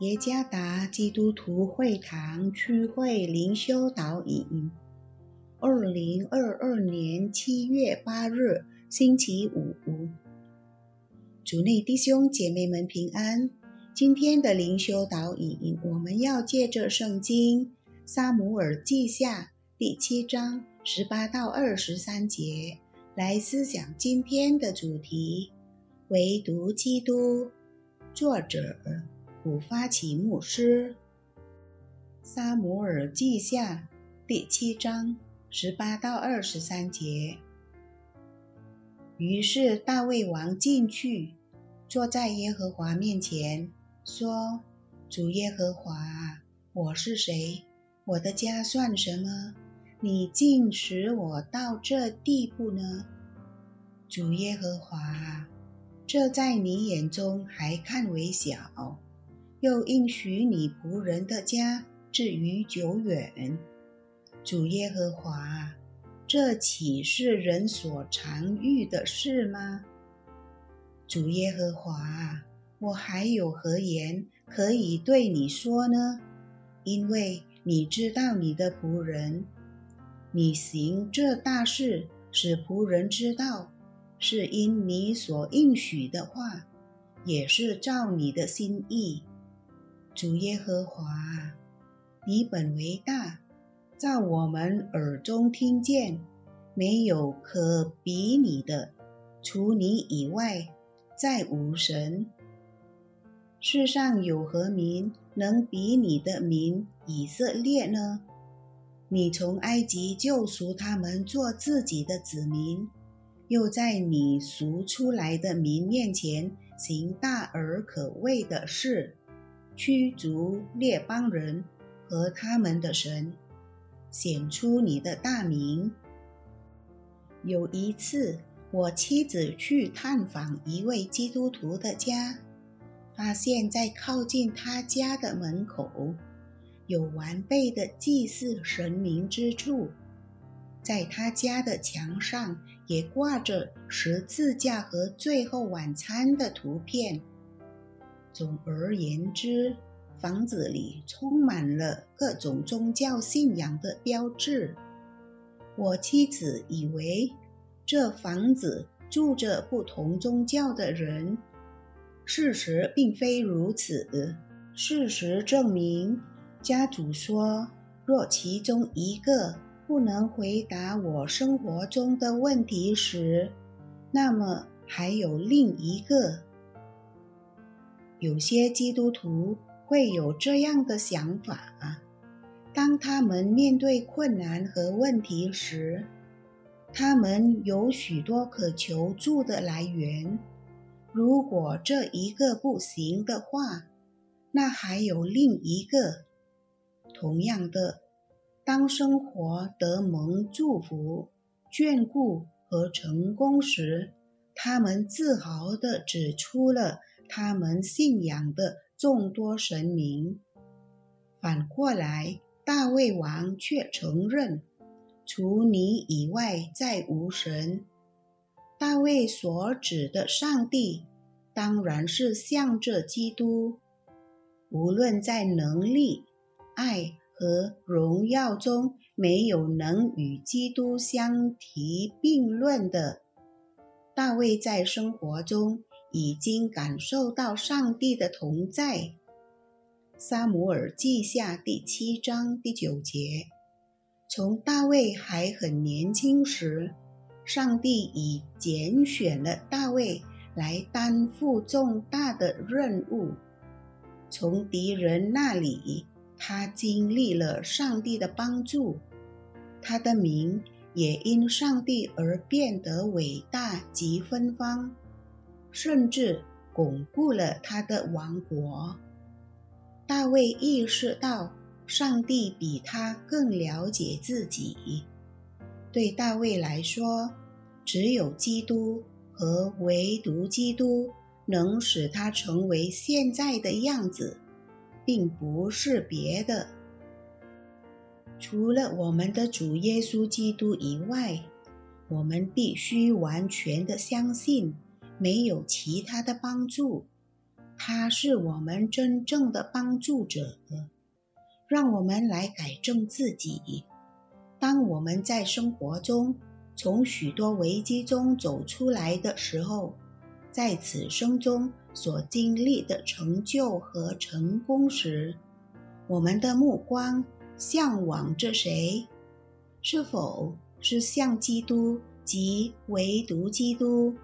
耶加达基督徒会堂区会灵修导引，二零二二年七月八日，星期五。主内弟兄姐妹们平安。今天的灵修导引，我们要借着圣经《撒姆耳记下》第七章十八到二十三节来思想今天的主题：唯独基督。作者。古发起牧师，《撒摩尔记下》第七章十八到二十三节。于是大卫王进去，坐在耶和华面前，说：“主耶和华，我是谁？我的家算什么？你竟使我到这地步呢？主耶和华，这在你眼中还看为小。”又应许你仆人的家至于久远，主耶和华，这岂是人所常遇的事吗？主耶和华，我还有何言可以对你说呢？因为你知道你的仆人，你行这大事使仆人知道，是因你所应许的话，也是照你的心意。主耶和华，你本为大，在我们耳中听见，没有可比你的，除你以外，再无神。世上有何民能比你的民以色列呢？你从埃及救赎他们做自己的子民，又在你赎出来的民面前行大而可畏的事。驱逐列邦人和他们的神，显出你的大名。有一次，我妻子去探访一位基督徒的家，发现，在靠近他家的门口，有完备的祭祀神明之处，在他家的墙上也挂着十字架和最后晚餐的图片。总而言之，房子里充满了各种宗教信仰的标志。我妻子以为这房子住着不同宗教的人，事实并非如此。事实证明，家主说，若其中一个不能回答我生活中的问题时，那么还有另一个。有些基督徒会有这样的想法：当他们面对困难和问题时，他们有许多可求助的来源。如果这一个不行的话，那还有另一个。同样的，当生活得蒙祝福、眷顾和成功时，他们自豪地指出了。他们信仰的众多神明，反过来，大卫王却承认，除你以外再无神。大卫所指的上帝，当然是向着基督。无论在能力、爱和荣耀中，没有能与基督相提并论的。大卫在生活中。已经感受到上帝的同在。撒姆耳记下第七章第九节，从大卫还很年轻时，上帝已拣选了大卫来担负重大的任务。从敌人那里，他经历了上帝的帮助，他的名也因上帝而变得伟大及芬芳。甚至巩固了他的王国。大卫意识到，上帝比他更了解自己。对大卫来说，只有基督和唯独基督能使他成为现在的样子，并不是别的。除了我们的主耶稣基督以外，我们必须完全的相信。没有其他的帮助，他是我们真正的帮助者。让我们来改正自己。当我们在生活中从许多危机中走出来的时候，在此生中所经历的成就和成功时，我们的目光向往着谁？是否是向基督及唯独基督？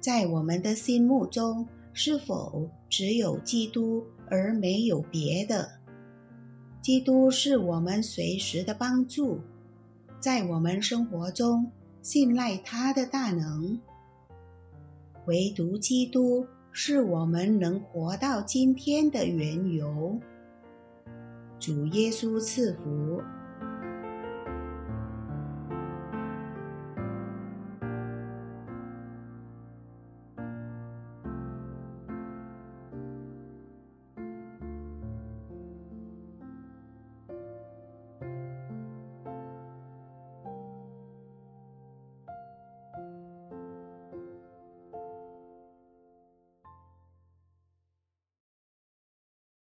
在我们的心目中，是否只有基督而没有别的？基督是我们随时的帮助，在我们生活中信赖他的大能。唯独基督是我们能活到今天的缘由。主耶稣赐福。